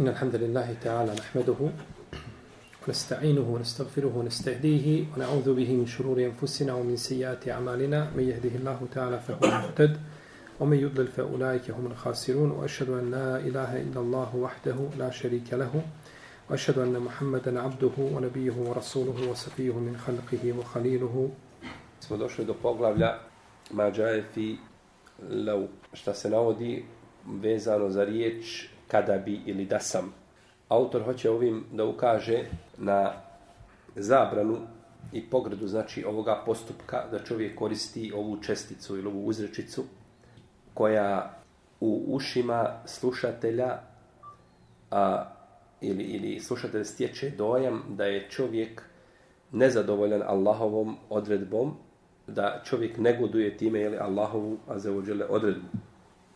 إن الحمد لله تعالى نحمده ونستعينه ونستغفره ونستهديه ونعوذ به من شرور أنفسنا ومن سيئات أعمالنا. من يهده الله تعالى فهو المهتد ومن يضلل فأولئك هم الخاسرون. وأشهد أن لا إله إلا الله وحده لا شريك له وأشهد أن محمدا عبده ونبيه ورسوله وصفيه من خلقه وخليله. Smo došli do poglavlja Mađaje fi lau, kada bi ili da sam. Autor hoće ovim da ukaže na zabranu i pogredu znači ovoga postupka da čovjek koristi ovu česticu ili ovu uzrečicu koja u ušima slušatelja a, ili, ili slušatelj stječe dojam da je čovjek nezadovoljan Allahovom odredbom da čovjek negoduje time ili Allahovu azeođele odredbu.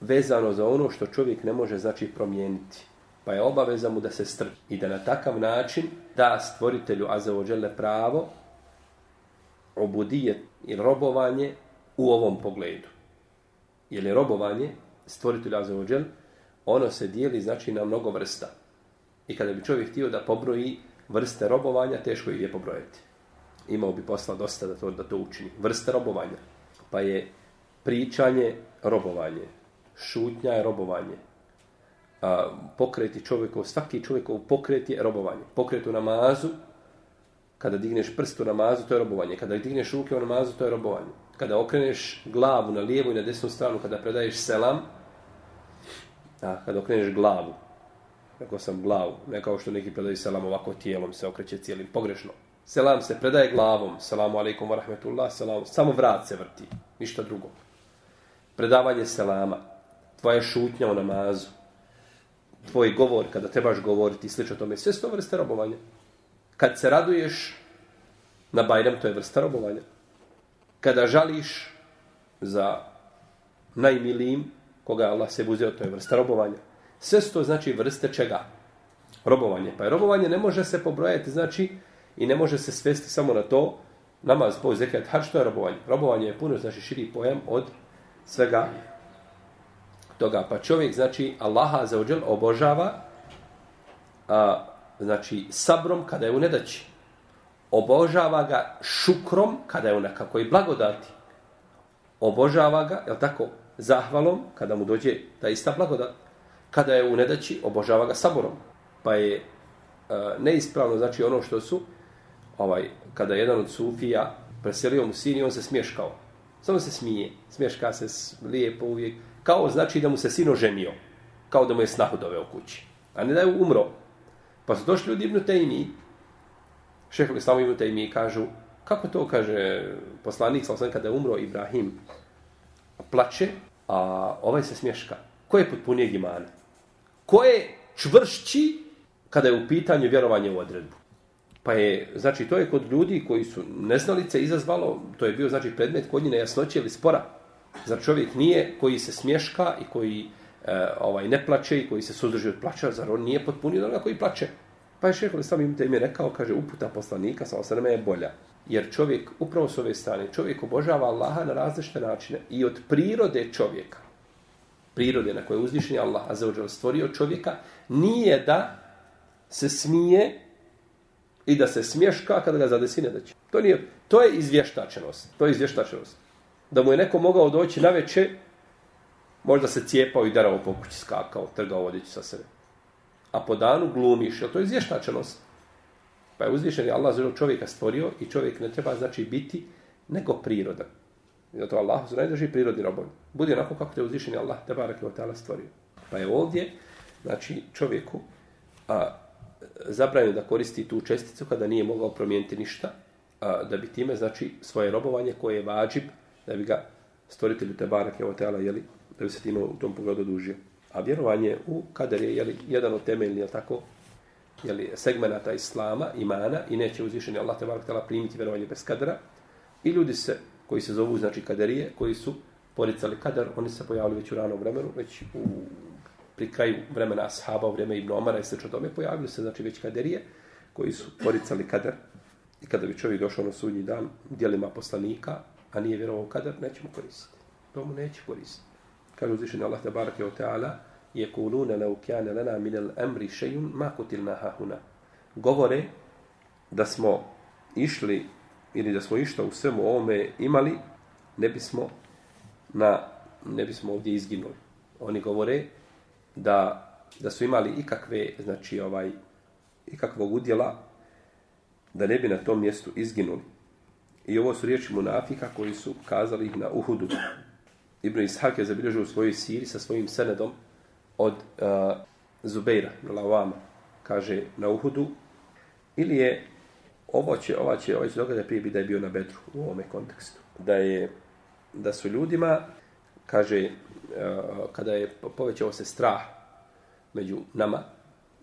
Vezano za ono što čovjek ne može znači promijeniti. Pa je obaveza mu da se strpi i da na takav način da stvoritelju azeođele pravo obudije i robovanje u ovom pogledu. Jer je robovanje stvoritelju azeođele ono se dijeli znači na mnogo vrsta. I kada bi čovjek htio da pobroji vrste robovanja, teško ih je pobrojati imao bi posla dosta da to, da to učini. Vrste robovanja. Pa je pričanje robovanje. Šutnja je robovanje. A, pokreti čovjekov, svaki čovjekov pokret je robovanje. Pokret u namazu, kada digneš prst u namazu, to je robovanje. Kada digneš ruke u namazu, to je robovanje. Kada okreneš glavu na lijevu i na desnu stranu, kada predaješ selam, a, kada okreneš glavu, rekao sam glavu, ne kao što neki predaju selam ovako tijelom, se okreće cijelim, pogrešno. Selam se predaje glavom. Selamu alaikum wa rahmetullah. Selam. Samo vrat se vrti. Ništa drugo. Predavanje selama. Tvoja šutnja u namazu. Tvoj govor kada trebaš govoriti i slično tome. Sve su to vrste robovanja. Kad se raduješ na Bajram, to je vrsta robovanja. Kada žališ za najmilijim koga Allah se uzeo, to je vrsta robovanja. Sve su to znači vrste čega? Robovanje. Pa je robovanje ne može se pobrojati, znači, I ne može se svesti samo na to namaz, po zekat, hač, to je robovanje. Robovanje je puno, znači, širi pojam od svega toga. Pa čovjek, znači, Allaha za ođel obožava, a, znači, sabrom kada je u nedaći. Obožava ga šukrom kada je u nekakvoj blagodati. Obožava ga, je tako, zahvalom kada mu dođe ta ista blagodat. Kada je u nedaći, obožava ga saborom. Pa je a, neispravno, znači, ono što su ovaj, kada jedan od sufija preselio mu sin i on se smješkao. Samo se smije. Smješka se lijepo uvijek. Kao znači da mu se sin oženio. Kao da mu je snahu doveo kući. A ne da je umro. Pa su došli ljudi Ibnu Tejmi. Šehovi Islamu Ibnu Tejmi kažu kako to kaže poslanik sa kada je umro Ibrahim plače, a ovaj se smješka. Ko je potpunijeg imana? Ko je čvršći kada je u pitanju vjerovanje u odredbu? Pa je, znači, to je kod ljudi koji su neznalice izazvalo, to je bio, znači, predmet kod njih nejasnoće ili spora. Zar čovjek nije koji se smješka i koji e, ovaj ne plače i koji se suzdrži od plaća, zar on nije potpunio onoga koji plače? Pa je šehol sam im te im rekao, kaže, uputa poslanika, sa osreme je bolja. Jer čovjek, upravo s ove strane, čovjek obožava Allaha na različite načine. I od prirode čovjeka, prirode na koje je uzvišenje Allah, a za stvorio čovjeka, nije da se smije i da se smješka kada ga zadesi nedaće. To, nije, to je izvještačenost. To je izvještačenost. Da mu je neko mogao doći na veče, možda se cijepao i darao po kući, skakao, trgao odjeću sa sebe. A po danu glumiš, jer to je izvještačenost. Pa je uzvišen je Allah zelo čovjeka stvorio i čovjek ne treba znači biti nego prirodan. I zato Allah su ne prirodni robovi. Budi onako kako te uzvišen je Allah te barak je stvorio. Pa je ovdje, znači čovjeku, a, zabranio da koristi tu česticu kada nije mogao promijeniti ništa, a, da bi time, znači, svoje robovanje koje je vađib, da bi ga stvoritelju te barake je tela, jeli, da bi se time u tom pogledu odužio. A vjerovanje u kader je jeli, jedan od temeljnih, jel tako, jeli, segmenata islama, imana, i neće uzvišeni Allah te barake tela primiti vjerovanje bez kadera. I ljudi se, koji se zovu, znači, kaderije, koji su poricali kader, oni se pojavili već u ranom vremenu, već u pri kraju vremena ashaba, u vrijeme Ibn Omara i sl. tome, pojavili se znači već kaderije koji su poricali kader. I kada bi čovjek došao na sudnji dan dijelima poslanika, a nije vjerovao kadar, neće mu koristiti. To mu neće koristiti. Kaže uzvišenje Allah te barake o teala, je kuluna leu kjane lana minel emri šejun ma kutilna hahuna. Govore da smo išli ili da smo išta u svemu ovome imali, ne bismo, na, ne bismo ovdje izginuli. Oni govore da, da su imali ikakve, znači ovaj, ikakvog udjela da ne bi na tom mjestu izginuli. I ovo su riječi munafika koji su kazali ih na Uhudu. Ibn Ishak je zabilježio u svojoj siri sa svojim senedom od uh, Zubeira, Lavama, kaže na Uhudu, ili je ovo će, ova će, ovaj će događaj prije bi da je bio na Bedru u ovome kontekstu. Da je, da su ljudima, kaže, uh, kada je povećao se strah među nama,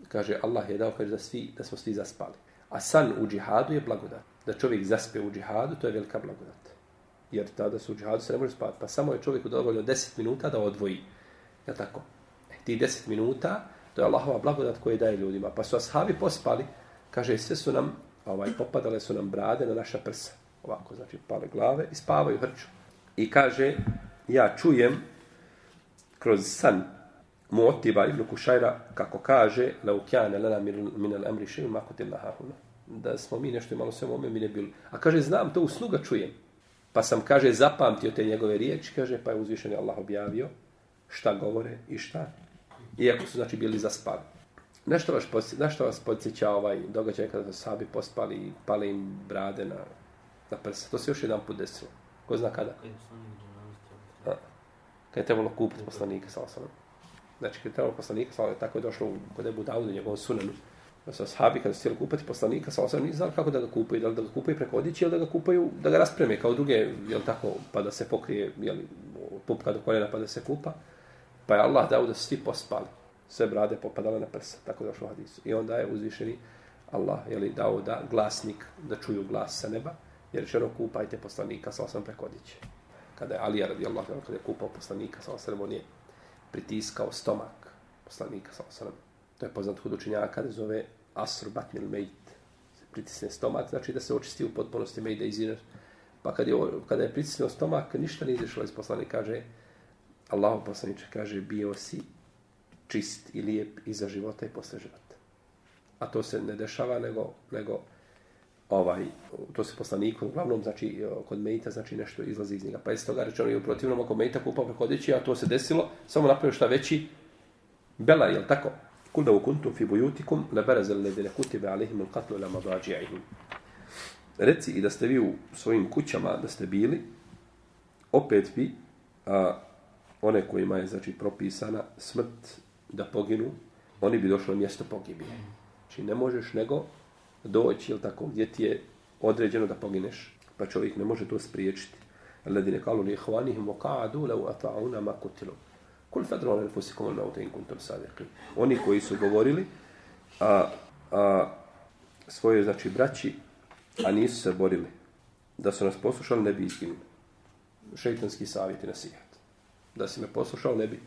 kaže, Allah je dao, kaže, da, svi, da smo svi zaspali. A san u džihadu je blagodat. Da čovjek zaspe u džihadu, to je velika blagodat. Jer tada su u džihadu se ne može spati. Pa samo je čovjeku dovoljno 10 minuta da odvoji. Je tako? E, ti 10 minuta, to je Allahova blagodat koje daje ljudima. Pa su ashabi pospali, kaže, sve su nam, ovaj, popadale su nam brade na naša prsa. Ovako, znači, pale glave i spavaju hrču. I kaže, ja čujem kroz san Muotiba ibn Kušajra, kako kaže, la ukjane lana al-amri še'u makutil lahahuna. Da smo mi nešto imalo sve ome, mi ne bili. A kaže, znam, to u snu ga čujem. Pa sam, kaže, zapamtio te njegove riječi, kaže, pa je uzvišen Allah objavio šta govore i šta. Iako su, znači, bili zaspali. Nešto vas, nešto vas podsjeća ovaj događaj kada su sabi pospali i pale im brade na, na prsa. To se još jedan put desilo. Ko zna kada? Kada je trebalo kupiti poslanika, sa osanom. Znači, kada je trebalo poslanika, sa tako je došlo kod Ebu Daudu, njegovom sunanu. Da su ashabi kada su htjeli kupati poslanika, sa osam nisu znali kako da ga kupaju. Da li da ga kupaju preko odjeći ili da ga kupaju, da ga raspreme kao druge, jel tako, pa da se pokrije, jel, pupka do koljena pa da se kupa. Pa je Allah dao da su svi pospali sve brade popadale na prsa, tako da došlo u hadisu. I onda je uzvišeni Allah je li dao da glasnik, da čuju glas sa neba, jer je ono kupajte poslanika sa osam prekodiće. Kada je Alija radijallahu kada je kupao poslanika sa osam, on je pritiskao stomak poslanika sa osam. To je poznat hud učenjaka, da zove Asr Batnil Mejt. Pritisne stomak, znači da se očisti u potpunosti Mejda iz Pa kad je, kada je pritisnio stomak, ništa nije izašlo iz poslanika, kaže, Allah poslaniče kaže, bio si čist i lijep i za života i posle života. A to se ne dešava nego, nego ovaj, to se poslaniku, uglavnom, znači, kod Mejta, znači, nešto izlazi iz njega. Pa je toga rečeno i u protivnom, ako Mejta kupao prehodići, a to se desilo, samo napravio šta veći, bela, jel tako? Kul da ukuntum fi bujutikum, la barazel ledine kutibe alihim il katlu ila madađijahim. Reci i da ste vi u svojim kućama, da ste bili, opet bi a, one kojima je, znači, propisana smrt da poginu, oni bi došli na mjesto pogibije. Znači ne možeš nego doći, ili tako, gdje ti je određeno da pogineš, pa čovjek ne može to spriječiti. Alladine kalu li ihvanihim qa'adu lau ata'una ma kutilu. Kul fadru ala nefusikom al mauta in kuntum sadiqin. Oni koji su govorili a, a, svoje, znači, braći, a nisu se borili, da su nas poslušali, ne bi izginuli. Šejtanski savjet i nasihat. Da si me poslušao, ne bi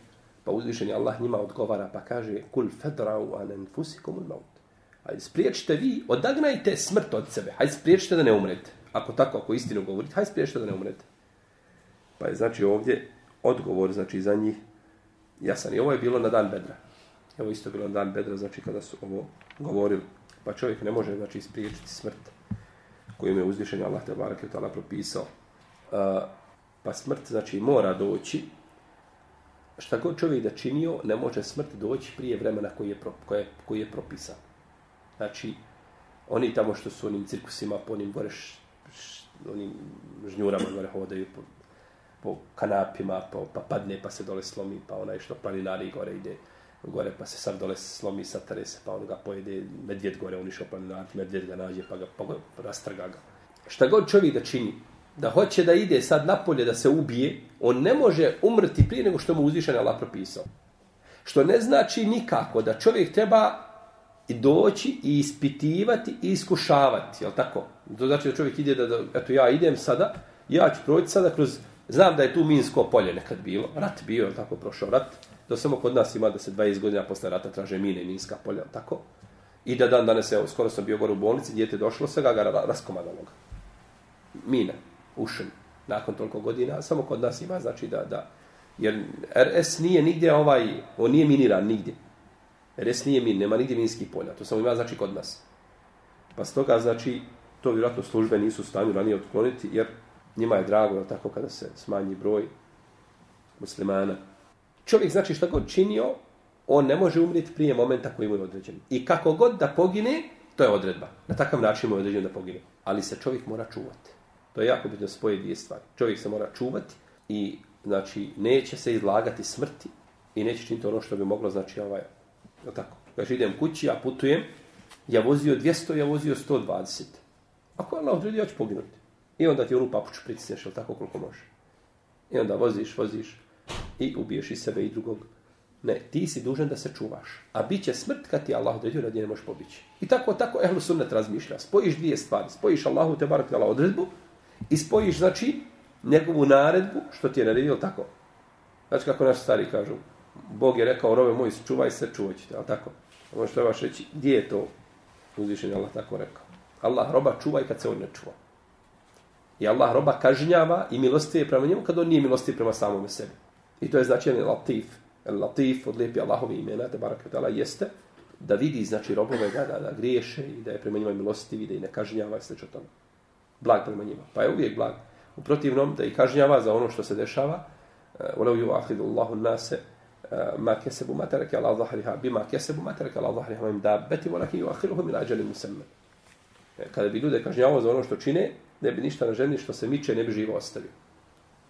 Pa uzvišen Allah njima odgovara pa kaže kul fedrau ala enfusikum al-maut. Hajde spriječite vi, odagnajte smrt od sebe. Hajde spriječite da ne umrete. Ako tako, ako istinu govorite, hajde spriječite da ne umrete. Pa je znači ovdje odgovor znači za njih jasan. I ovo je bilo na dan bedra. Evo isto bilo na dan bedra, znači kada su ovo govorili. Pa čovjek ne može znači ispriječiti smrt koju je uzvišen Allah te barake tala propisao. Uh, pa smrt znači mora doći šta god čovjek da činio, ne može smrt doći prije vremena koji je, pro, koje, koji je propisan. Znači, oni tamo što su onim cirkusima, po onim gore š, š, onim žnjurama gore hodaju po, po kanapima, po, pa padne pa se dole slomi, pa onaj što planinari gore ide gore pa se sad dole slomi, satare se, pa on ga pojede, medvjed gore, on išao planinari, medvjed ga nađe, pa ga pa rastrga ga. Šta god čovjek da čini, da hoće da ide sad napolje da se ubije, on ne može umrti prije nego što mu uzvišen Allah propisao. Što ne znači nikako da čovjek treba i doći i ispitivati i iskušavati, jel tako? To znači da čovjek ide da, da eto ja idem sada, ja ću proći sada kroz, znam da je tu Minsko polje nekad bilo, rat bio, tako, prošao rat, da samo kod nas ima da se 20 godina posle rata traže mine i Minska polja, tako? I da dan danas, evo, skoro sam bio gore u bolnici, djete došlo sa ga, ga raskomadalo ga. Mina ušen nakon toliko godina, samo kod nas ima, znači da, da Jer RS nije nigdje ovaj, on nije miniran nigdje. RS nije min, nema nigdje minskih polja. To samo ima znači kod nas. Pa stoga znači to vjerojatno službe nisu u stanju ranije otkloniti jer njima je drago tako kada se smanji broj muslimana. Čovjek znači šta god činio, on ne može umriti prije momenta koji mu je određen. I kako god da pogine, to je odredba. Na takav način mu je određeno da pogine. Ali se čovjek mora čuvati. To je jako bitno spoje dvije stvari. Čovjek se mora čuvati i znači neće se izlagati smrti i neće činiti ono što bi moglo znači ovaj je tako. Kaže idem kući, ja putujem, ja vozio 200, ja vozio 120. Ako Allah odredi, ja ću poginuti. I onda ti onu papuču pritisneš, jel tako koliko može. I onda voziš, voziš i ubiješ i sebe i drugog. Ne, ti si dužan da se čuvaš. A bit će smrt kad ti Allah odredio, da ne možeš pobići. I tako, tako, ehlu sunnet razmišlja. Spojiš dvije stvari. Spojiš Allahu te barak Allah odredbu i spojiš, znači, njegovu naredbu, što ti je naredio, tako. Znači, kako naši stari kažu, Bog je rekao, robe moji, čuvaj se, čuvaj ćete, ali tako. Ono što trebaš reći, gdje je to uzvišenje Allah tako rekao? Allah roba čuvaj kad se on ne čuva. I Allah roba kažnjava i milosti je prema njemu kad on nije milosti prema samome sebi. I to je znači latif. El latif od lijepi Allahove imena, te baraka tala, jeste da vidi znači robove da, da, da griješe i da je prema njima milosti i da i ne kažnjava i sveče tome. Blag prema njima. Pa je uvijek blag. U protivnom, da i kažnjava za ono što se dešava. Eh, Ulau ju ahidu Allahu nase eh, ma kesebu ma tereke Allah zahriha bima kesebu ma tereke Allah zahriha ma im da beti volaki ju ahiruhu min ađalim musemme. Eh, kada bi ljude kažnjavao za ono što čine, ne bi ništa na ženi što se miče, ne bi živo ostavio.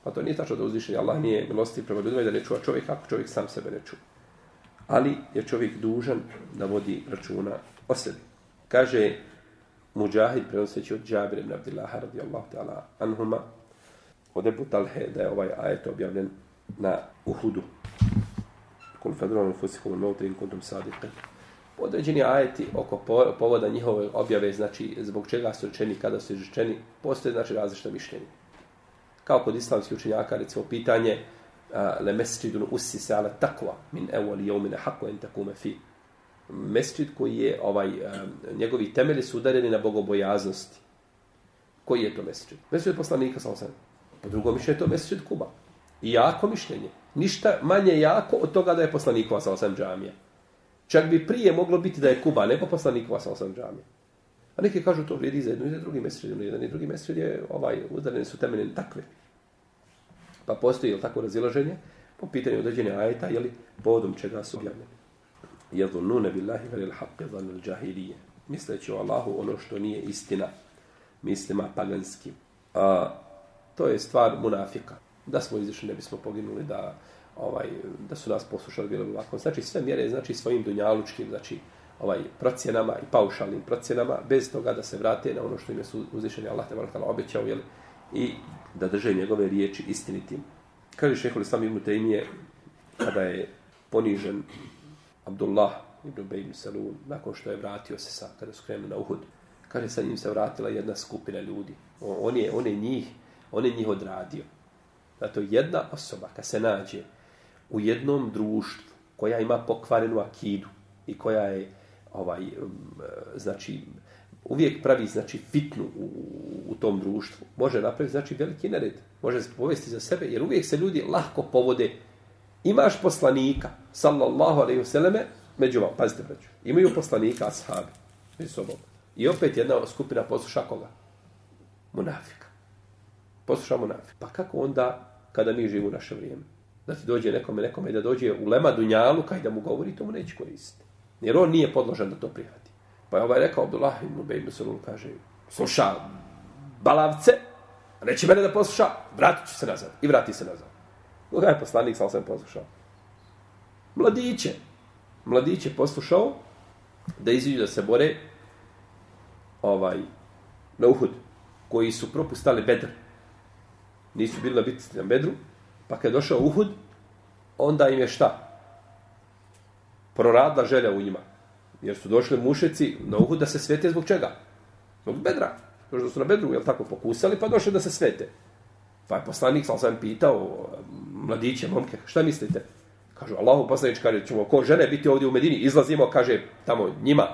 Pa to nije tačno da uzvišenje Allah nije milosti prema ljudima i da ne čuva čovjek ako čovjek sam sebe ne čuva. Ali je čovjek dužan da vodi računa o sebi. Kaže Mujahid prenoseći od Džabir ibn Abdillaha radijallahu ta'ala anhuma od Ebu Talhe da je ovaj ajet objavljen na Uhudu. Kul fadronu fusikum al-mauta in kuntum sadiqin određeni ajeti oko povoda njihove objave, znači zbog čega su rečeni, kada su rečeni, postoje znači različite mišljenje. Kao kod islamskih učenjaka, recimo pitanje le mesčidun usi se ala takva min evoli jomine hako en takume fi. Mesčid koji je, ovaj, njegovi temeli su udareni na bogobojaznosti. Koji je to mesčid? Mesčid poslanika, sam sam. Po drugom mišljenju je to mesčid Kuba. I jako mišljenje. Ništa manje jako od toga da je poslanikova, sam sam džamija. Čak bi prije moglo biti da je Kuba nego poslanikova sa osam džamija. A neki kažu to vrijedi za jednu i za drugi mesečid. Jedan i drugi mesečid je ovaj, udarene su temeljen takve. Pa postoji jel tako razilaženje po pitanju određene ajeta, jeli povodom čega su objavljeni. Jedu nune billahi velil haqqe zanil džahilije. Misleći o Allahu ono što nije istina, mislima paganskim. A, to je stvar munafika. Da smo izišli, ne bismo poginuli, da ovaj da su nas poslušali bilo bi ovako. Znači sve mjere znači svojim dunjalučkim znači ovaj procjenama i paušalnim procjenama bez toga da se vrate na ono što im je uzvišeni Allah te barekala obećao je i da drže njegove riječi istinitim. Kaže šejhul Islam ibn Taymije kada je ponižen Abdullah ibn Ubay ibn Salun nakon što je vratio se sa kada su krenuli na Uhud kaže sa njim se vratila jedna skupina ljudi. On je on je njih on je njih odradio. Zato jedna osoba kad se nađe u jednom društvu koja ima pokvarenu akidu i koja je ovaj znači uvijek pravi znači fitnu u, u tom društvu. Može napraviti znači veliki nered. Može se povesti za sebe jer uvijek se ljudi lahko povode. Imaš poslanika sallallahu alejhi ve selleme među vam pazite braćo imaju poslanika ashabi među sobom. I opet jedna skupina posluša koga? Munafika. Posluša munafika. Pa kako onda kada mi živimo u naše vrijeme? Da ti dođe nekome, nekome da dođe u lema dunjalu kaj da mu govori, to mu neće koristiti. Jer on nije podložan da to prihvati. Pa je ovaj rekao, Abdullah ibn Ubej ibn Salul kaže, sluša balavce, neće mene da posluša, vratit ću se nazad. I vrati se nazad. Koga je poslanik, sam sam poslušao. Mladiće. Mladiće poslušao da iziđu da se bore ovaj, na Uhud, koji su propustali bedr. Nisu bili na bitci na bedru, Pa kad je došao Uhud, onda im je šta? Proradla želja u njima. Jer su došli mušeci na Uhud da se svete zbog čega? Zbog bedra. Došli su na bedru, jel tako, pokusali, pa došli da se svete. Pa je poslanik, sam sam pitao, e, mladiće, momke, šta mislite? Kažu, Allahu poslanič, kaže, ćemo ko žene biti ovdje u Medini, izlazimo, kaže, tamo njima,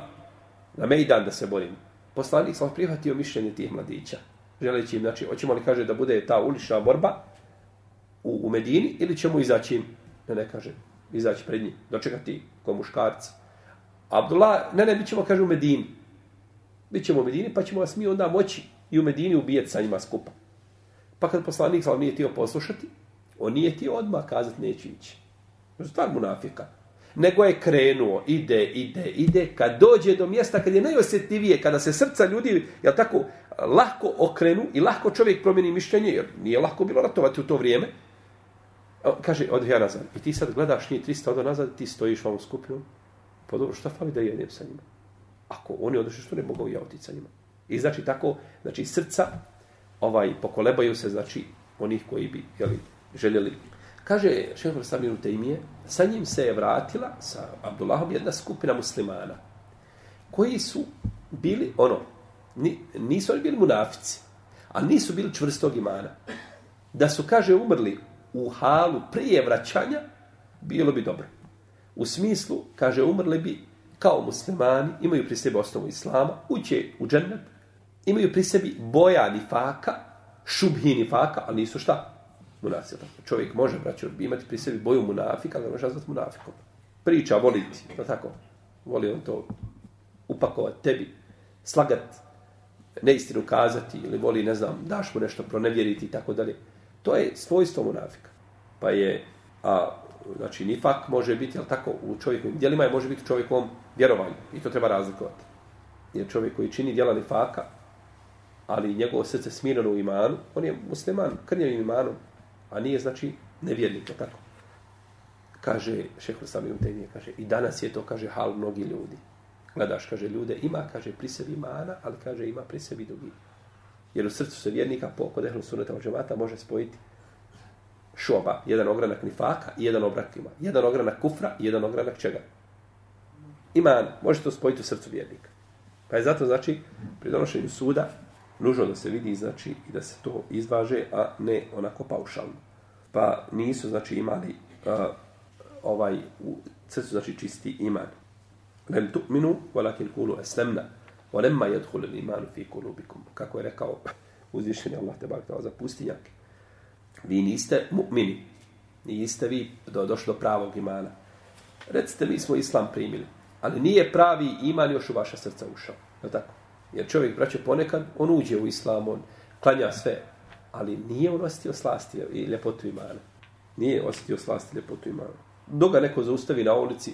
na Mejdan da se borim. Poslanik sam prihvatio mišljenje tih mladića. Želeći im, znači, hoćemo li, kaže, da bude ta ulična borba, u, u Medini ili ćemo izaći, ne ne kaže, izaći pred njim, dočekati ko muškarci. Abdullah, ne ne, bit ćemo, kaže, u Medini. Bićemo u Medini, pa ćemo vas mi onda moći i u Medini ubijeti sa njima skupa. Pa kad poslanik sam nije tio poslušati, on nije tio odmah kazati neću ići. To je stvar munafika. Nego je krenuo, ide, ide, ide, kad dođe do mjesta, kad je najosjetljivije, kada se srca ljudi, jel tako, lahko okrenu i lahko čovjek promijeni mišljenje, jer nije lahko bilo ratovati u to vrijeme, kaže, odi ja nazad. I ti sad gledaš njih 300 odo nazad, ti stojiš ovom skupinu. Pa dobro, šta fali da jedem sa njima? Ako oni održi, što ne mogu ja otići sa njima? I znači tako, znači srca ovaj pokolebaju se, znači onih koji bi jeli, željeli. Kaže šehr Samir Tejmije, sa njim se je vratila, sa Abdullahom, jedna skupina muslimana, koji su bili, ono, nisu oni bili munafici, a nisu bili čvrstog imana. Da su, kaže, umrli u halu prije vraćanja, bilo bi dobro. U smislu, kaže, umrli bi kao muslimani, imaju pri sebi osnovu islama, uće u džennet, imaju pri sebi boja nifaka, šubhi nifaka, ali nisu šta? Munafici. Čovjek može, braćo, imati pri sebi boju munafika, ali može nazvati munafikom. Priča, voliti, no tako, voli on to upakovati tebi, slagat, neistinu kazati, ili voli, ne znam, daš mu nešto pronevjeriti i tako dalje. To je svojstvo munafika. Pa je, a, znači, nifak može biti, ali tako, u čovjekovim djelima je može biti čovjekom vjerovanju. I to treba razlikovati. Jer čovjek koji čini djela nifaka, ali njegovo srce smirano u imanu, on je musliman, krnjavim imanom, a nije, znači, nevjernik, tako. Kaže, šehr sami Umtenije, kaže, i danas je to, kaže, hal mnogi ljudi. Gledaš, kaže, ljude, ima, kaže, pri sebi imana, ali, kaže, ima pri sebi drugi. Jer u srcu se vjernika, po kod ehlu suneta od džemata, može spojiti šoba, jedan ogranak nifaka i jedan obrak ima. Jedan ogranak kufra i jedan ogranak čega? Iman, može to spojiti u srcu vjernika. Pa je zato, znači, pri donošenju suda, nužno da se vidi, znači, i da se to izvaže, a ne onako paušalno. Pa nisu, znači, imali a, ovaj, u srcu, znači, čisti iman. Lem tu'minu, walakin kulu eslemna, walemma jedhulu imanu fi kulubikum. Kako je rekao uzvišeni Allah te bakta za pustinjake. Vi niste mu'mini, niste vi do, došli do pravog imana. Recite, mi smo islam primili, ali nije pravi iman još u vaša srca ušao. Je tako? Jer čovjek, braće, ponekad, on uđe u islam, on klanja sve, ali nije on osjetio slasti i ljepotu imana. Nije osjetio slasti i ljepotu imana. Dok ga neko zaustavi na ulici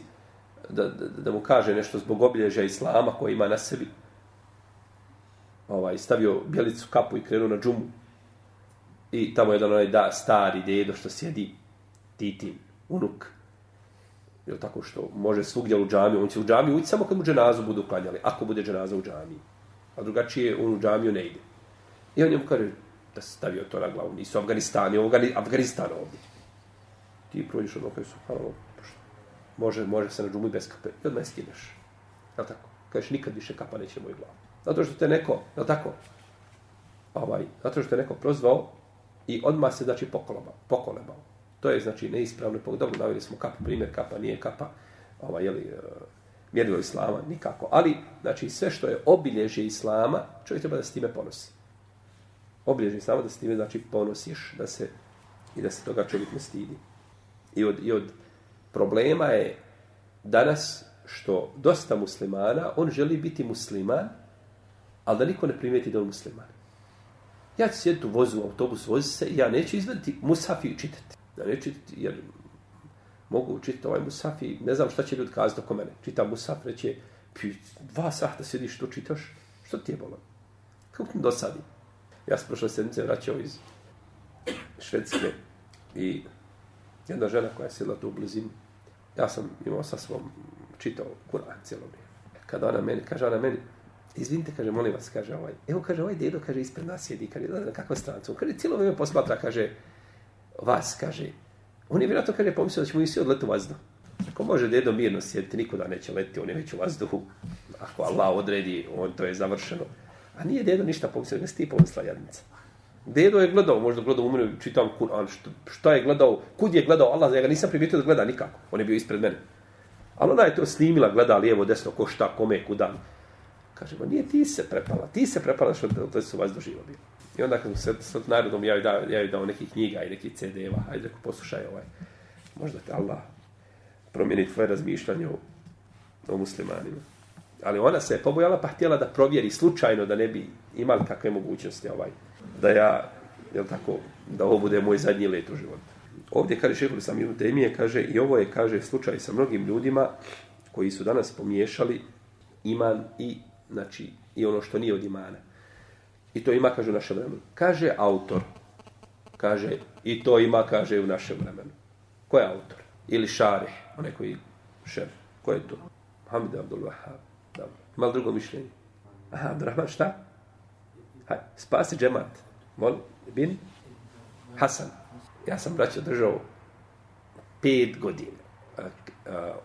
da, da, da mu kaže nešto zbog obilježja islama koji ima na sebi, ovaj, stavio bjelicu kapu i krenuo na džumu, i tamo je jedan onaj da, stari dedo što sjedi, titin, unuk, Jel tako što može svugdje u džamiju, on će u džamiju ući samo kad mu dženazu budu klanjali, ako bude dženaza u džamiji a drugačije on u džamiju ne ide. I on njemu kaže da se stavio to na glavu, nisu Afganistani, ovo je Afganistan ovdje. Ti prođeš ono okaj su, može, može se na džumu i bez kape, i odmah skineš. Jel tako? Kažeš, nikad više kapa neće moju glavu. Zato što te neko, je tako? Ovaj, zato što te neko prozvao i odmah se, znači, pokolebao. pokolebao. To je, znači, neispravno. Pa dobro, navili smo kapu, primjer kapa, nije kapa, ovaj, jeli, e, mjerilo islama, nikako. Ali, znači, sve što je obilježje islama, čovjek treba da se time ponosi. Obilježje islama da se time, znači, ponosiš, da se, i da se toga čovjek ne stidi. I od, i od problema je danas što dosta muslimana, on želi biti musliman, ali da niko ne primijeti da je musliman. Ja ću sjediti u vozu, u autobus, vozi se i ja neću izvediti musaf i čitati. Ja neću čitati, jer mogu čitati ovaj Musaf i ne znam šta će ljudi kazati oko mene. Čitam Musaf, reće, pi, dva sahta sjediš, to čitaš, što ti je bolo? Kako ti dosadi? Ja sam prošle sedmice vraćao iz Švedske i jedna žena koja je sjedla tu u blizini, ja sam imao sa svom čitao Kur'an cijelo vrijeme. Kada ona meni, kaže ona meni, izvinite, kaže, molim vas, kaže ovaj, evo, kaže, ovaj dedo, kaže, ispred nas sjedi, kaže, da, kakvom strancu, stranca, kaže, cijelo vrijeme posmatra, kaže, vas, kaže, On je vjerojatno kada je pomislio da ćemo odlet u vazduh. Ako može dedo mirno sjediti, nikuda neće leti, on je već u vazduhu. Ako Allah odredi, on to je završeno. A nije dedo ništa pomislio, ne sti pomisla jadnica. Dedo je gledao, možda gledao umre, čitam Kur'an, što, šta je gledao, kud je gledao Allah, ja ga nisam primijetio da gleda nikako. On je bio ispred mene. Ali ona je to snimila, gleda lijevo, desno, ko šta, kome, kuda. Kaže, ma nije ti se prepala, ti se prepala što to su vas doživo bilo. I onda kad mu se s narodom javi dao, javi dao nekih knjiga i nekih CD-eva, hajde ako poslušaj ovaj, možda te Allah promijeni tvoje razmišljanje o, o muslimanima. Ali ona se je pobojala pa htjela da provjeri slučajno da ne bi imali kakve mogućnosti ovaj, da ja, jel tako, da ovo bude moj zadnji let u životu. Ovdje kaže šehol sam Ibn Temije, kaže, i ovo je, kaže, slučaj sa mnogim ljudima koji su danas pomiješali iman i, znači, i ono što nije od imana. I to ima, kaže, u našem vremenu. Kaže autor, kaže, i to ima, kaže, u našem vremenu. Ko je autor? Ili šarih, onaj koji šef. Ko je to? Hamid Abdul Wahab. Dobro. Ima li drugo mišljenje? Aha, Abdurrahman, šta? Haj, spasi džemat. Mol, bin Hasan. Ja sam, braćo, držao pet godina.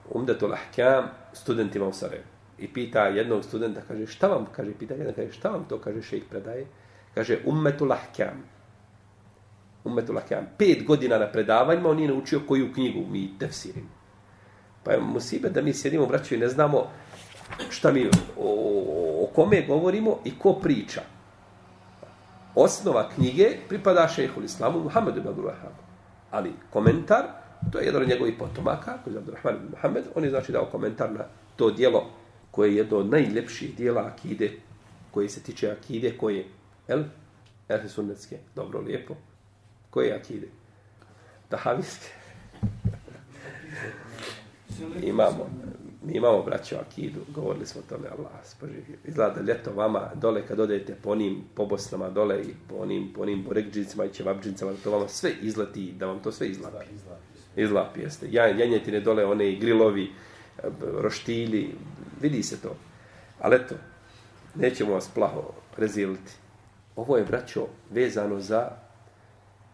Umdetul Ahkam studentima u Sarajevu i pita jednog studenta, kaže, šta vam, kaže, pita jedan, kaže, šta vam to, kaže, šejh predaje? Kaže, ummetu lahkam. Ummetu lahkam. Pet godina na predavanjima, on nije naučio koju knjigu mi tefsirimo. Pa je musibe da mi sjedimo, braću, i ne znamo šta mi, o, o kome govorimo i ko priča. Osnova knjige pripada šejhu islamu Muhammedu ibn Abdullah. Ali komentar, to je jedan od njegovih potomaka, koji je Abdurrahman ibn Muhammed, on je znači dao komentar na to dijelo koje je jedno od najljepših dijela akide, koje se tiče akide, koje, el, el sunnetske, dobro, lijepo, koje akide? Tahavijske. imamo, mi imamo braću akidu, govorili smo tome, Allah, spoživi. Izgleda da ljeto vama, dole kad odete po onim pobosnama, dole i po onim, po onim borekđicima i ćevabđicama, to vama sve izleti, da vam to sve izlapi. Izlapi, jeste. Janjetine dole, one i grilovi, roštilji, vidi se to. Ali eto, nećemo vas plaho reziliti. Ovo je, braćo, vezano za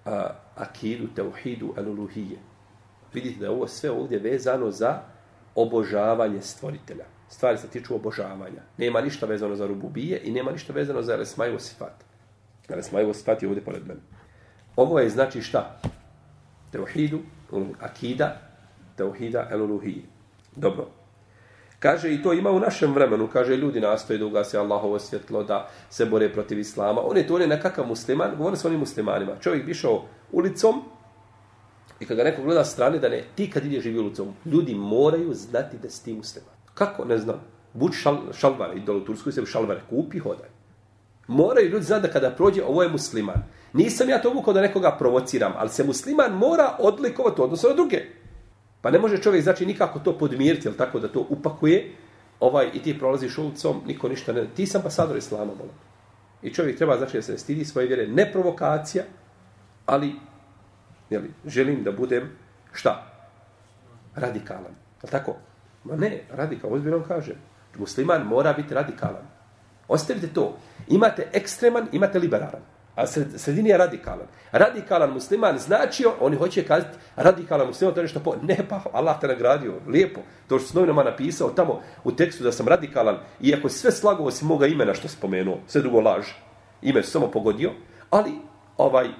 a, akidu, teuhidu, aluluhije. Vidite da je ovo sve ovdje vezano za obožavanje stvoritelja. Stvari se tiču obožavanja. Nema ništa vezano za rububije i nema ništa vezano za resmaju sifat. Resmaju sifat je ovdje pored mene. Ovo je znači šta? Teuhidu, akida, teuhida, aluluhije. Dobro. Kaže, i to ima u našem vremenu, kaže, ljudi nastoje da ugase Allahovo svjetlo, da se bore protiv Islama. On je to, on je nekakav musliman, govori s onim muslimanima. Čovjek bi šao ulicom i kad ga neko gleda strane, da ne, ti kad ideš živi ulicom, ljudi moraju znati da si ti musliman. Kako? Ne znam. Buď šal, šalvare, idol u Tursku, se u šalvare kupi, hodaj. Moraju ljudi znati da kada prođe, ovo je musliman. Nisam ja to uvukao da nekoga provociram, ali se musliman mora odlikovati odnosno na druge. Pa ne može čovjek znači nikako to podmiriti, jel tako da to upakuje, ovaj i ti prolaziš ulicom, niko ništa ne... Ti sam ambasador islama, molim. I čovjek treba znači da se stidi svoje vjere, ne provokacija, ali jeli, želim da budem šta? Radikalan. Jel tako? Ma ne, radikal, ozbiljno kažem. Musliman mora biti radikalan. Ostavite to. Imate ekstreman, imate liberalan. A sredini je radikalan. Radikalan musliman znači, oni hoće kazati, radikalan musliman to je nešto po... Ne, pa Allah te nagradio, lijepo. To što s novinama napisao tamo u tekstu da sam radikalan, iako sve slagovo si moga imena što spomenuo, sve drugo laž, ime samo pogodio, ali ovaj, e,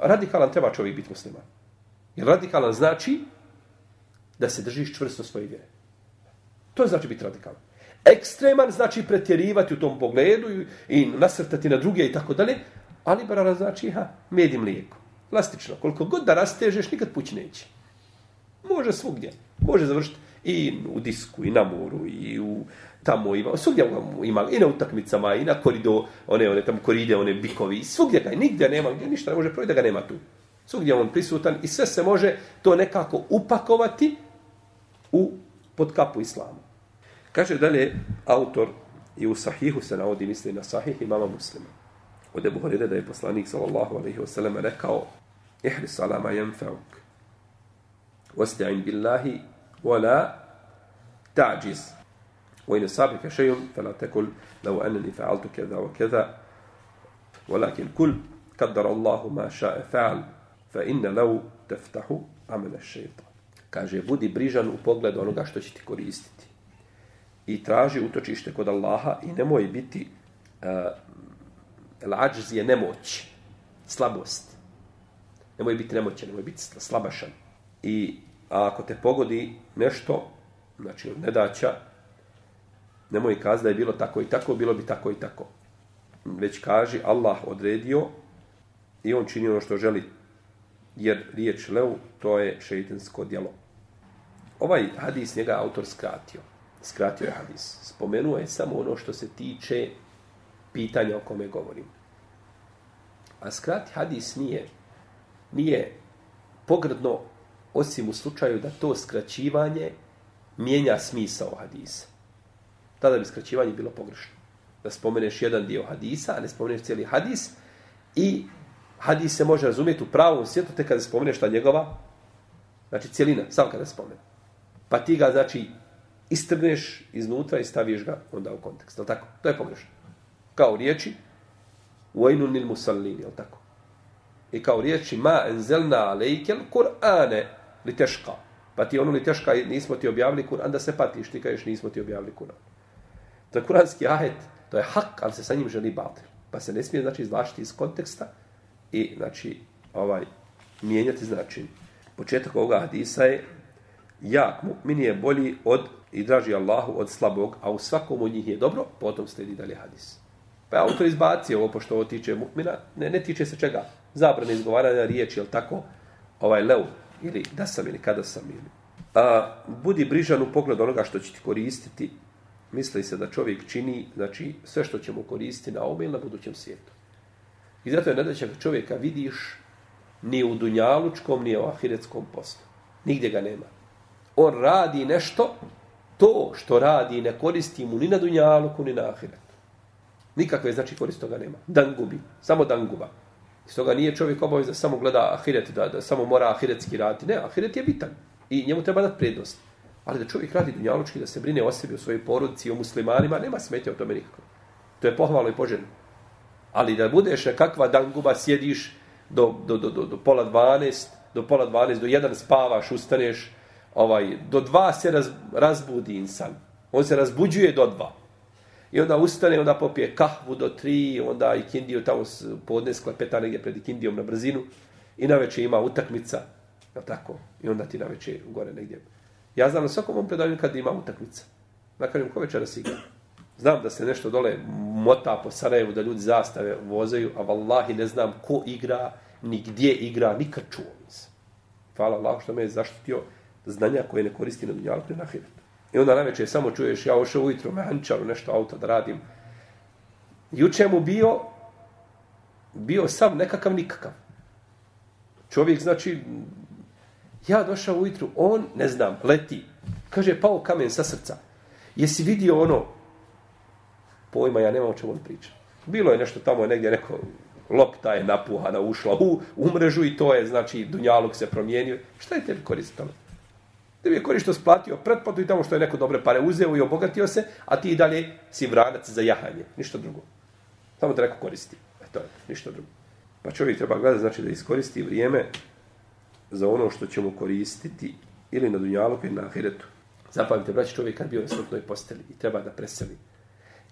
radikalan treba čovjek biti musliman. Jer radikalan znači da se držiš čvrsto svoje vjere. To znači biti radikalan ekstreman znači pretjerivati u tom pogledu i, i nasrtati na druge i tako dalje, a liberalan znači ha, med i mlijeko. Plastično. Koliko god da rastežeš, nikad pući neće. Može svugdje. Može završiti i u disku, i na moru, i u tamo ima, svugdje ima, i na utakmicama, i na korido, one, one tamo koride, one bikovi, svugdje ga, nigdje nema, gdje ništa ne može proći da ga nema tu. Svugdje on prisutan i sve se može to nekako upakovati u pod kapu. Kaže dalje autor i u sahihu se navodi, misli na sahih imama muslima. Od Ebu Horire da je poslanik sallallahu alaihi wasallam rekao ihris ala ma jenfauk wasta'in billahi wala ta'jiz وإن أصابك شيء فلا تقل لو أنني فعلت كذا وكذا ولكن كل قدر الله ما شاء فعل فإن لو تفتح عمل الشيطان kaže budi brižan u pogledu onoga što će ti koristiti i traži utočište kod Allaha i nemoj biti eh, uh, lađz je nemoć, slabost. Nemoj biti nemoćan, nemoj biti slabašan. I a ako te pogodi nešto, znači od nedaća, nemoj kazi da je bilo tako i tako, bilo bi tako i tako. već kaži Allah odredio i on čini ono što želi. Jer riječ leu, to je šeitansko djelo. Ovaj hadis njega autor skratio. Skratio je hadis. Spomenuo je samo ono što se tiče pitanja o kome govorim. A skrati hadis nije, nije pogrdno osim u slučaju da to skraćivanje mijenja smisao hadisa. Tada bi skraćivanje bilo pogrešno. Da spomeneš jedan dio hadisa, a ne spomeneš cijeli hadis i hadis se može razumjeti u pravom svijetu te kada spomeneš ta njegova, znači cijelina, samo kada spomene. Pa ti ga, znači, istrneš iznutra i staviš ga onda u kontekst. Je tako? To je pogrešno. Kao riječi, Vajnu nil musallin, je tako? I kao riječi, ma enzelna alejkel Kur'ane li teška. Pa ti ono li teška, nismo ti objavili Kur'an, da se patiš, ti kažeš nismo ti objavili Kur'an. To je kuranski ajet, to je hak, ali se sa njim želi batil. Pa se ne smije, znači, izvlačiti iz konteksta i, znači, ovaj, mijenjati značin. Početak ovoga hadisa je jak mu'min je bolji od i draži Allahu od slabog, a u svakom od njih je dobro, potom sledi dalje hadis. Pa je autor izbacio ovo, pošto ovo tiče mu'mina, ne, ne tiče se čega? Zabrane izgovaranja riječi, jel tako? Ovaj leu, ili da sam, ili kada sam, ili... A, budi brižan u pogledu onoga što će ti koristiti. Misli se da čovjek čini, znači, sve što će mu koristiti na ovom ili na budućem svijetu. I zato je nedaća čovjeka vidiš ni u dunjalučkom, ni u ahiretskom poslu. Nigdje ga nema. On radi nešto, to što radi ne koristi mu ni na dunjaluku, ni na ahiretu. Nikakve znači korist toga nema. Dan gubi. Samo dan guba. Iz toga nije čovjek obavez da samo gleda ahiret, da, da samo mora ahiretski raditi. Ne, ahiret je bitan. I njemu treba dati prednost. Ali da čovjek radi dunjalučki, da se brine o sebi, o svojoj porodici, o muslimanima, nema smetje o tome nikako. To je pohvalo i poželjno. Ali da budeš nekakva dan guba, sjediš do, do, do, do, do pola dvanest, do pola dvanest, do jedan spavaš, ustaneš, ovaj, do dva se raz, razbudi insan. On se razbuđuje do dva. I onda ustane, onda popije kahvu do tri, onda i kindiju tamo podne sklepeta negdje pred kindijom na brzinu. I na večer ima utakmica. Je tako? I onda ti na večer gore negdje. Ja znam na svakom ovom predavanju kad ima utakmica. Nakon ko večera si igra. Znam da se nešto dole mota po Sarajevu, da ljudi zastave vozaju, a vallahi ne znam ko igra, ni gdje igra, nikad čuo nisam. Hvala Allah što me je zaštitio znanja koje ne koristi na dunjalu, na hiretu. I onda na večer samo čuješ, ja ošao ujutro me hančaru nešto auto da radim. Juče mu bio, bio sam nekakav nikakav. Čovjek, znači, ja došao ujutru, on, ne znam, leti. Kaže, pao kamen sa srca. Jesi vidio ono, pojma, ja nemam o čemu on priča. Bilo je nešto tamo, negdje neko lopta je napuhana, ušla u, u mrežu i to je, znači, Dunjaluk se promijenio. Šta je tebi koristilo? Da bi je korišto splatio pretplatu i tamo što je neko dobre pare uzeo i obogatio se, a ti i dalje si vranac za jahanje. Ništa drugo. Samo da neko koristi. E to je, ništa drugo. Pa čovjek treba gledati, znači da iskoristi vrijeme za ono što će mu koristiti ili na dunjalu ili na ahiretu. Zapamite, braći, čovjek kad bio na smrtnoj posteli i treba da preseli,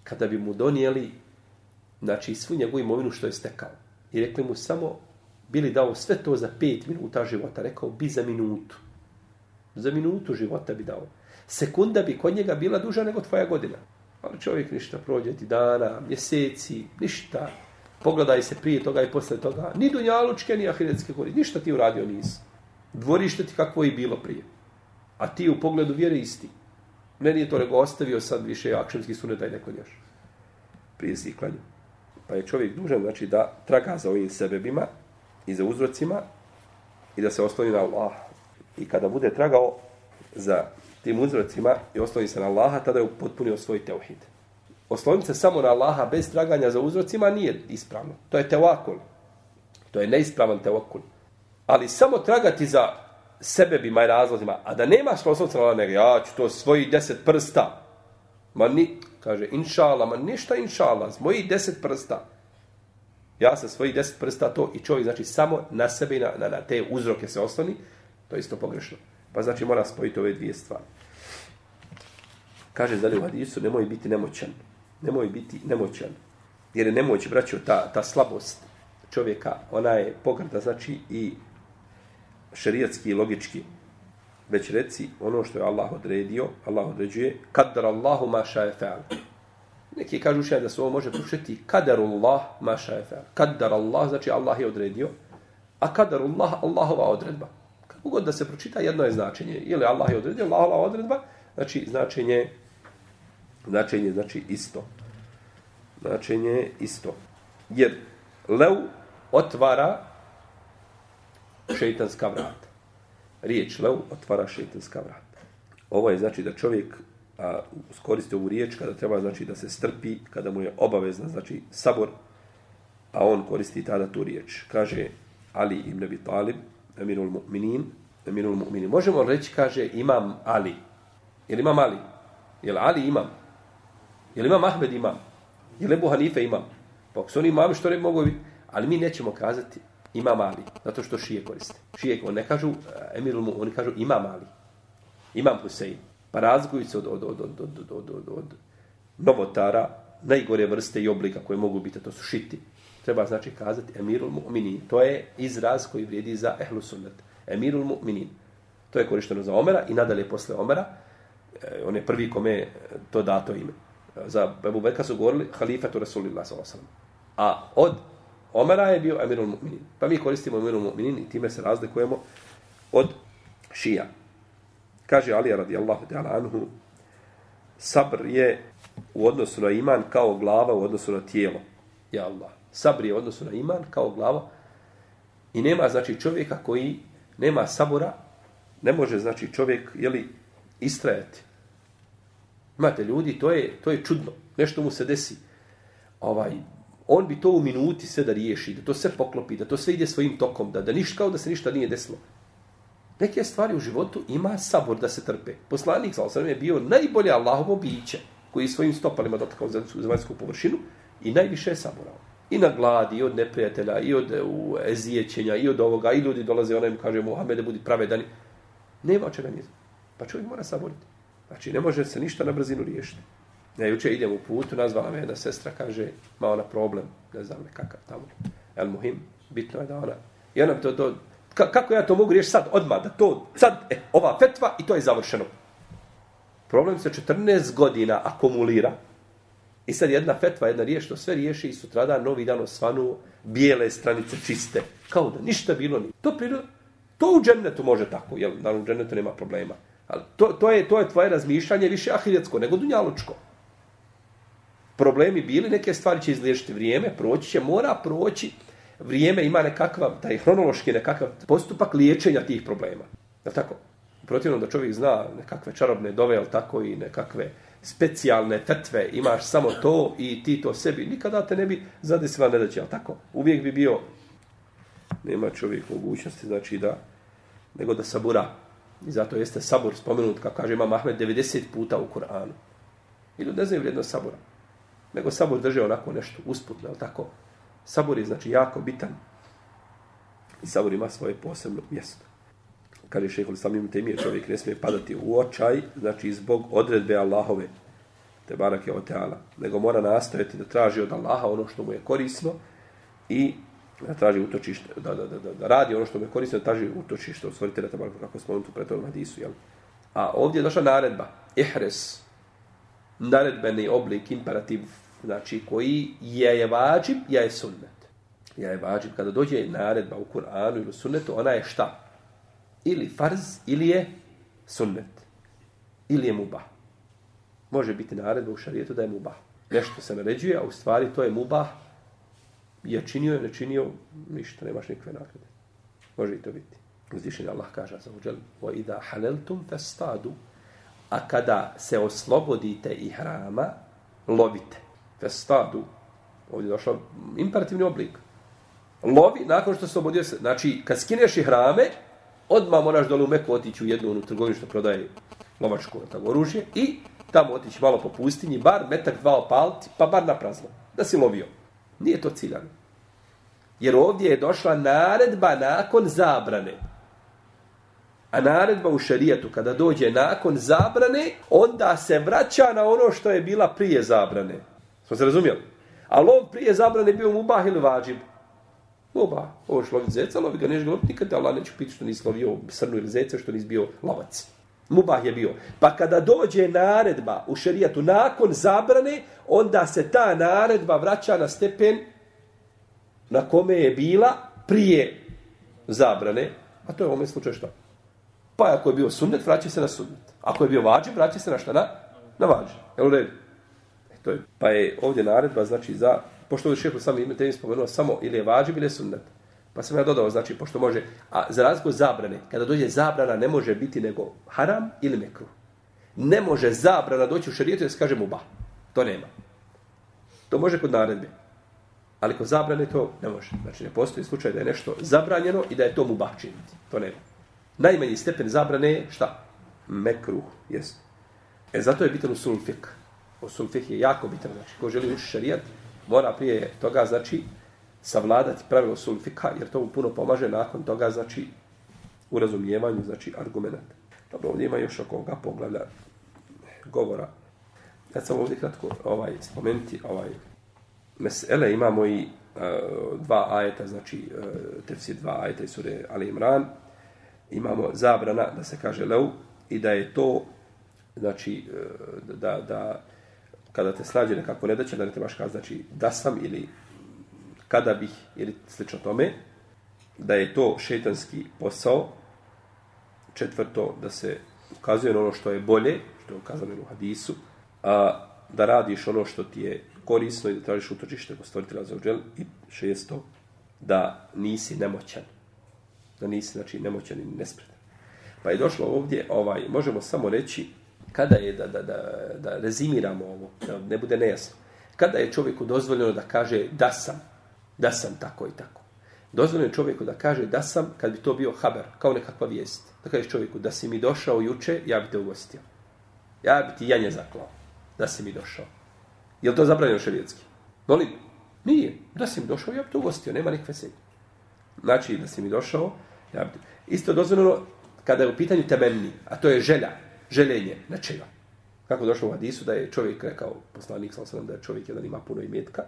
kada bi mu donijeli znači, svu njegovu imovinu što je stekao i rekli mu samo, bili dao sve to za pet minuta života, rekao bi za minutu za minutu života bi dao. Sekunda bi kod njega bila duža nego tvoja godina. Ali čovjek ništa prođe ti dana, mjeseci, ništa. Pogledaj se prije toga i posle toga. Ni dunjalučke, ni ahiretske gori. Ništa ti uradio nisi. Dvorište ti kakvo je bilo prije. A ti u pogledu vjere isti. Meni je to nego ostavio sad više akšemski sunet, daj neko još. Prije si klanju. Pa je čovjek dužan znači, da traga za ovim sebebima i za uzrocima i da se osloni na Allah. I kada bude tragao za tim uzrocima i osloni se na Allaha, tada je potpunio svoj teuhid. Osloniti se samo na Allaha bez traganja za uzrocima nije ispravno. To je tevakul. To je neispravan tevakul. Ali samo tragati za sebebima i razlozima, a da nemaš osloniti na Allaha, ja ću to svoji deset prsta. Ma ni, kaže, inša Allah, ma ništa inša Allah, moji deset prsta. Ja sa svojih deset prsta to i čovjek, znači, samo na sebe i na, na, na te uzroke se osloni, To je isto pogrešno. Pa znači mora spojiti ove dvije stvari. Kaže dalje u hadisu, nemoj biti nemoćan. Nemoj biti nemoćan. Jer je nemoć, braćo, ta, ta slabost čovjeka, ona je pogrda, znači i šerijatski i logički. Već reci ono što je Allah odredio, Allah određuje, kadar Allahu maša je fa'al. Neki kažu še da se ovo može pročiti kadarullah maša je fa'al. Kadar Allah, znači Allah je odredio, a kadarullah, Allahova odredba. Kako god da se pročita, jedno je značenje. Ili Allah je odredio, Allahova odredba, znači značenje, značenje znači isto. Značenje isto. Jer lev otvara šeitanska vrata. Riječ lev otvara šeitanska vrata. Ovo je znači da čovjek a, skoristi ovu riječ kada treba znači da se strpi, kada mu je obavezna znači sabor, a on koristi tada tu riječ. Kaže Ali ibn Abi Talib, Emirul Mu'minin, Emirul Mu'minin. Možemo reći, kaže, imam Ali. Je li imam Ali? Je li Ali imam? Je li imam Ahmed imam? Je li Ebu Hanife imam? Pa ako su oni imam, što ne mogu biti? Ali mi nećemo kazati imam Ali, zato što šije koriste. Šije, on ne kažu eh, Emirul Mu'minin, oni kažu imam Ali. Imam Husein. Pa razgoju se od, od, od, od, od, od, od, od novotara, najgore vrste i oblika koje mogu biti, to su šiti, Treba znači kazati emirul mu'minin. To je izraz koji vrijedi za ehlu sunnet. Emirul mu'minin. To je korišteno za Omera i nadalje posle Omera. E, on je prvi kome to dato ime. E, za Ebu Bekra su govorili halifatu Rasulillah s.a.v. A od Omera je bio emirul mu'minin. Pa mi koristimo emirul mu'minin i time se razlikujemo od šija. Kaže Ali radijallahu ta'ala anhu, sabr je u odnosu na iman kao glava u odnosu na tijelo. Ja Allah. Sabr je odnosu na iman kao glava. I nema, znači, čovjeka koji nema sabora, ne može, znači, čovjek, jeli, istrajati. Imate ljudi, to je, to je čudno. Nešto mu se desi. Ovaj, on bi to u minuti sve da riješi, da to sve poklopi, da to sve ide svojim tokom, da, da ništa, kao da se ništa nije desilo neke stvari u životu ima sabor da se trpe. Poslanik sa osam je bio najbolje Allahovo biće koji svojim stopalima dotakao zemaljsku površinu i najviše je saborao. I na gladi, i od neprijatelja, i od e, u, ezijećenja, i od ovoga, i ljudi dolaze, onaj im kaže, Mohamede, budi pravedan. Nema čega nije. Pa čovjek mora saboriti. Znači, ne može se ništa na brzinu riješiti. Ja juče idem u putu, nazvala me jedna sestra, kaže, ma ona problem, ne znam nekakav tamo. El muhim, bitno je da ona... I ona to, to Ka, kako ja to mogu riješiti sad, odmah, da to, sad, e, ova fetva i to je završeno. Problem se 14 godina akumulira. I sad jedna fetva, jedna riječ, to sve riješi i sutrada novi dan osvanu, bijele stranice čiste. Kao da ništa bilo ni. To, priroda, to u džennetu može tako, jel? Naravno, u džennetu nema problema. Ali to, to, je, to je tvoje razmišljanje više ahiretsko nego dunjalučko. Problemi bili, neke stvari će izliješiti vrijeme, proći će, mora proći vrijeme ima nekakav, taj hronološki nekakav postupak liječenja tih problema. Je tako? Protivno da čovjek zna nekakve čarobne dove, ali tako i nekakve specijalne fetve, imaš samo to i ti to sebi, nikada te ne bi zadesila nedaće, ali tako? Uvijek bi bio, nema čovjek mogućnosti, znači da, nego da sabura. I zato jeste sabur spomenut, kao kaže Imam Ahmed, 90 puta u Kur'anu. I ljudi ne znaju vrijednost sabura. Nego sabur drže onako nešto usputno, ali tako? Sabur je znači jako bitan. I sabur ima svoje posebno mjesto kaže je šehol samim temije, čovjek ne smije padati u očaj, znači zbog odredbe Allahove, te barak je oteala, nego mora nastojati da traži od Allaha ono što mu je korisno i da traži utočište, da, da, da, da, da radi ono što mu je korisno, da traži utočište od stvoritelja, te barak, kako smo tu pretom hadisu, jel? A ovdje je došla naredba, ihres, naredbeni oblik, imperativ, znači koji je je vađib, ja je sunnet. Ja je vađib, kada dođe naredba u Kur'anu ili u sunnetu, ona je šta? Ili farz, ili je sunnet. Ili je mubah. Može biti naredba u šarijetu da je mubah. Nešto se naređuje, a u stvari to je mubah. Je činio, je ne činio, ništa, nemaš nikakve nagrade. Može i to biti. Uzvišen Allah kaže za uđel, وَإِذَا حَلَلْتُمْ فَسْتَادُ A kada se oslobodite i hrama, lovite festadu. Ovdje je došao imperativni oblik. Lovi, nakon što se obodio se, znači, kad skineš i hrame, odmah moraš dole u Meku otići u jednu onu trgovinu što prodaje lovačko tako, oružje i tamo otići malo po pustinji, bar metak dva opaliti, pa bar na prazno, da si lovio. Nije to ciljano. Jer ovdje je došla naredba nakon zabrane. A naredba u šarijetu, kada dođe nakon zabrane, onda se vraća na ono što je bila prije zabrane. Smo se razumjeli? A lov prije zabrane bio mubah ili vađib? Mubah. Ovo što lovi zeca, lovi ga neš ga loviti, nikad Allah neće piti što nisi lovio srnu ili zeca, što nisi bio lovac. Mubah je bio. Pa kada dođe naredba u šerijatu nakon zabrane, onda se ta naredba vraća na stepen na kome je bila prije zabrane, a to je u ovom slučaju što? Pa ako je bio sunnet, vraća se na sunnet. Ako je bio vađiv, vraća se na šta? Na, na vađiv. Jel u redu? E, to je, pa je ovdje naredba, znači, za, pošto je šehr sam ime tebi spomenuo, samo ili je vađib ili je sunnet. Pa sam ja dodao, znači, pošto može, a za razliku zabrane, kada dođe zabrana, ne može biti nego haram ili mekru. Ne može zabrana doći u šarijetu da se kaže muba. To nema. To može kod naredbe. Ali kod zabrane to ne može. Znači, ne postoji slučaj da je nešto zabranjeno i da je to muba činiti. To nema. Najmanji stepen zabrane je šta? Mekruh, jes. E zato je bitan usul fik. Usul fik je jako bitan. Znači, ko želi ući šarijat, mora prije toga, znači, savladati pravilo sulfika, jer to mu puno pomaže nakon toga, znači, u razumijevanju, znači, argumenta. Dobro, ovdje ima još oko ovoga poglavlja govora. Ja sam ovdje kratko ovaj, spomenuti ovaj, mesele, imamo i uh, dva ajeta, znači, e, uh, tefsir dva ajeta iz sure Ali Imran, imamo zabrana da se kaže leu i da je to, znači, uh, da, da, kada te slađe nekako nedaće, da ne trebaš kazati, znači, da sam ili kada bih, ili slično tome, da je to šetanski posao, četvrto, da se ukazuje ono što je bolje, što je ukazano u hadisu, a da radiš ono što ti je korisno i da tražiš utočište kod stvoritelja za uđel, i šesto, da nisi nemoćan. Da nisi, znači, nemoćan i nespretan. Pa je došlo ovdje, ovaj, možemo samo reći, kada je da, da, da, da rezimiramo ovo, da ne bude nejasno, kada je čovjeku dozvoljeno da kaže da sam, da sam tako i tako. Dozvoljeno je čovjeku da kaže da sam, kad bi to bio haber, kao nekakva vijest. Da kažeš čovjeku, da si mi došao juče, ja bi te ugostio. Ja bi ti janje zaklao, da si mi došao. Je li to zabranjeno šarijetski? Molim? Nije. Da si mi došao, ja bi te ugostio, nema nikakve sedje. Znači, da si mi došao, ja bi te... Isto dozvoljeno kada je u pitanju temenni, a to je želja, željenje, nečega. Kako došlo u Hadisu da je čovjek rekao, poslanik sam da je čovjek jedan ima puno imetka,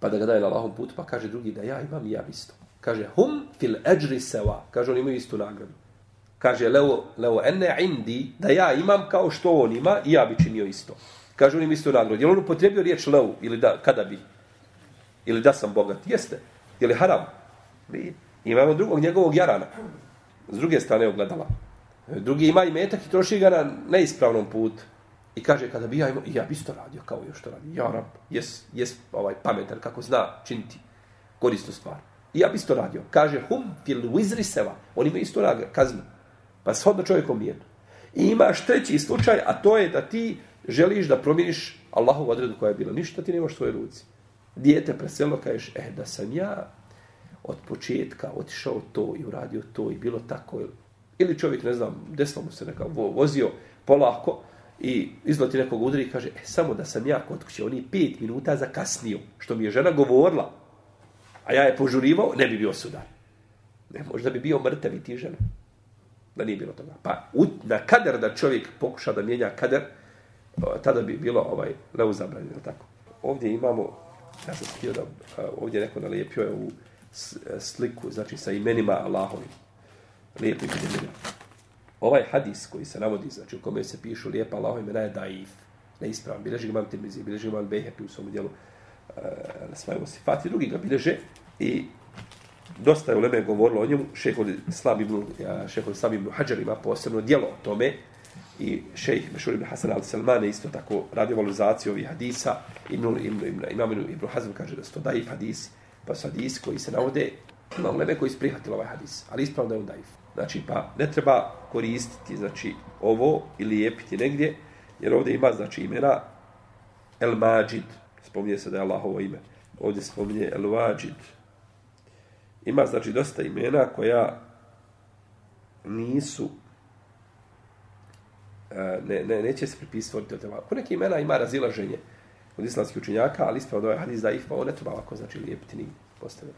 pa da ga daje na lahom put, pa kaže drugi da ja imam i ja isto. Kaže, hum fil eđri sawa, Kaže, oni imaju istu nagradu. Kaže, leo, leo ene indi, da ja imam kao što on ima, i ja bi činio isto. Kaže, oni imaju istu nagradu. Je li on upotrebio riječ leo, ili da, kada bi? Ili da sam bogat? Jeste. Je li haram? Mi imamo drugog njegovog jarana. S druge strane ogledala. Drugi ima i metak i troši ga na neispravnom putu. I kaže, kada bi ja imao, ja bi isto radio kao još to radi. Ja rab, jes, jes ovaj, pametan, kako zna činiti korisnu stvar. I ja bi isto radio. Kaže, hum fil wizri seva. On ima isto rad, kaznu. Pa shodno čovjekom nijedu. I imaš treći slučaj, a to je da ti želiš da promijeniš Allahovu odredu koja je bila. Ništa ti nemaš svoje ruci. Dijete preselo, kažeš, eh, da sam ja od početka otišao to i uradio to i bilo tako. Ili čovjek, ne znam, desno mu se neka vozio polako, i izlati nekog udri i kaže, e, samo da sam ja kod kuće, oni pet minuta zakasnio, što mi je žena govorila, a ja je požurivao, ne bi bio sudar. Ne, možda bi bio mrtav i ti žena. Da nije bilo toga. Pa u, na kader da čovjek pokuša da mijenja kader, tada bi bilo ovaj leu zabranjeno, tako. Ovdje imamo, ja sam htio da, ovdje neko nalijepio je u e, sliku, znači sa imenima Allahovim. Lijepo imenima ovaj hadis koji se navodi, znači u kome se pišu lijepa Allaho imena je daif, neispravan. Bileži ga imam Tirmizi, bileži ga imam Behepi u svom dijelu uh, na svojom sifati, drugi ga bileže i dosta je u Leme govorilo o njemu, šehol Islam ibn, eh, ja, šehol Islam ibn Hajar ima posebno dijelo o tome. I šejh Mešur ibn Hasan al-Salmane isto tako radio valorizaciju ovih hadisa. Ibn, ibn, ibn, imam ibn Hazm kaže da su to daif hadisi, pa su hadisi koji se navode, ima u Leme koji su prihvatili ovaj hadis, ali ispravno da je on daif. Znači, pa ne treba koristiti, znači, ovo ili lijepiti negdje, jer ovdje ima, znači, imena El Majid, spominje se da je Allahovo ime. Ovdje spominje El Wajid. Ima, znači, dosta imena koja nisu e, ne, ne, neće se pripisati od tema. Ko neke imena ima razilaženje od islamskih učenjaka, ali ispravno je hadis da ih pa ne treba ovako, znači, lijepiti nigdje postavljeno.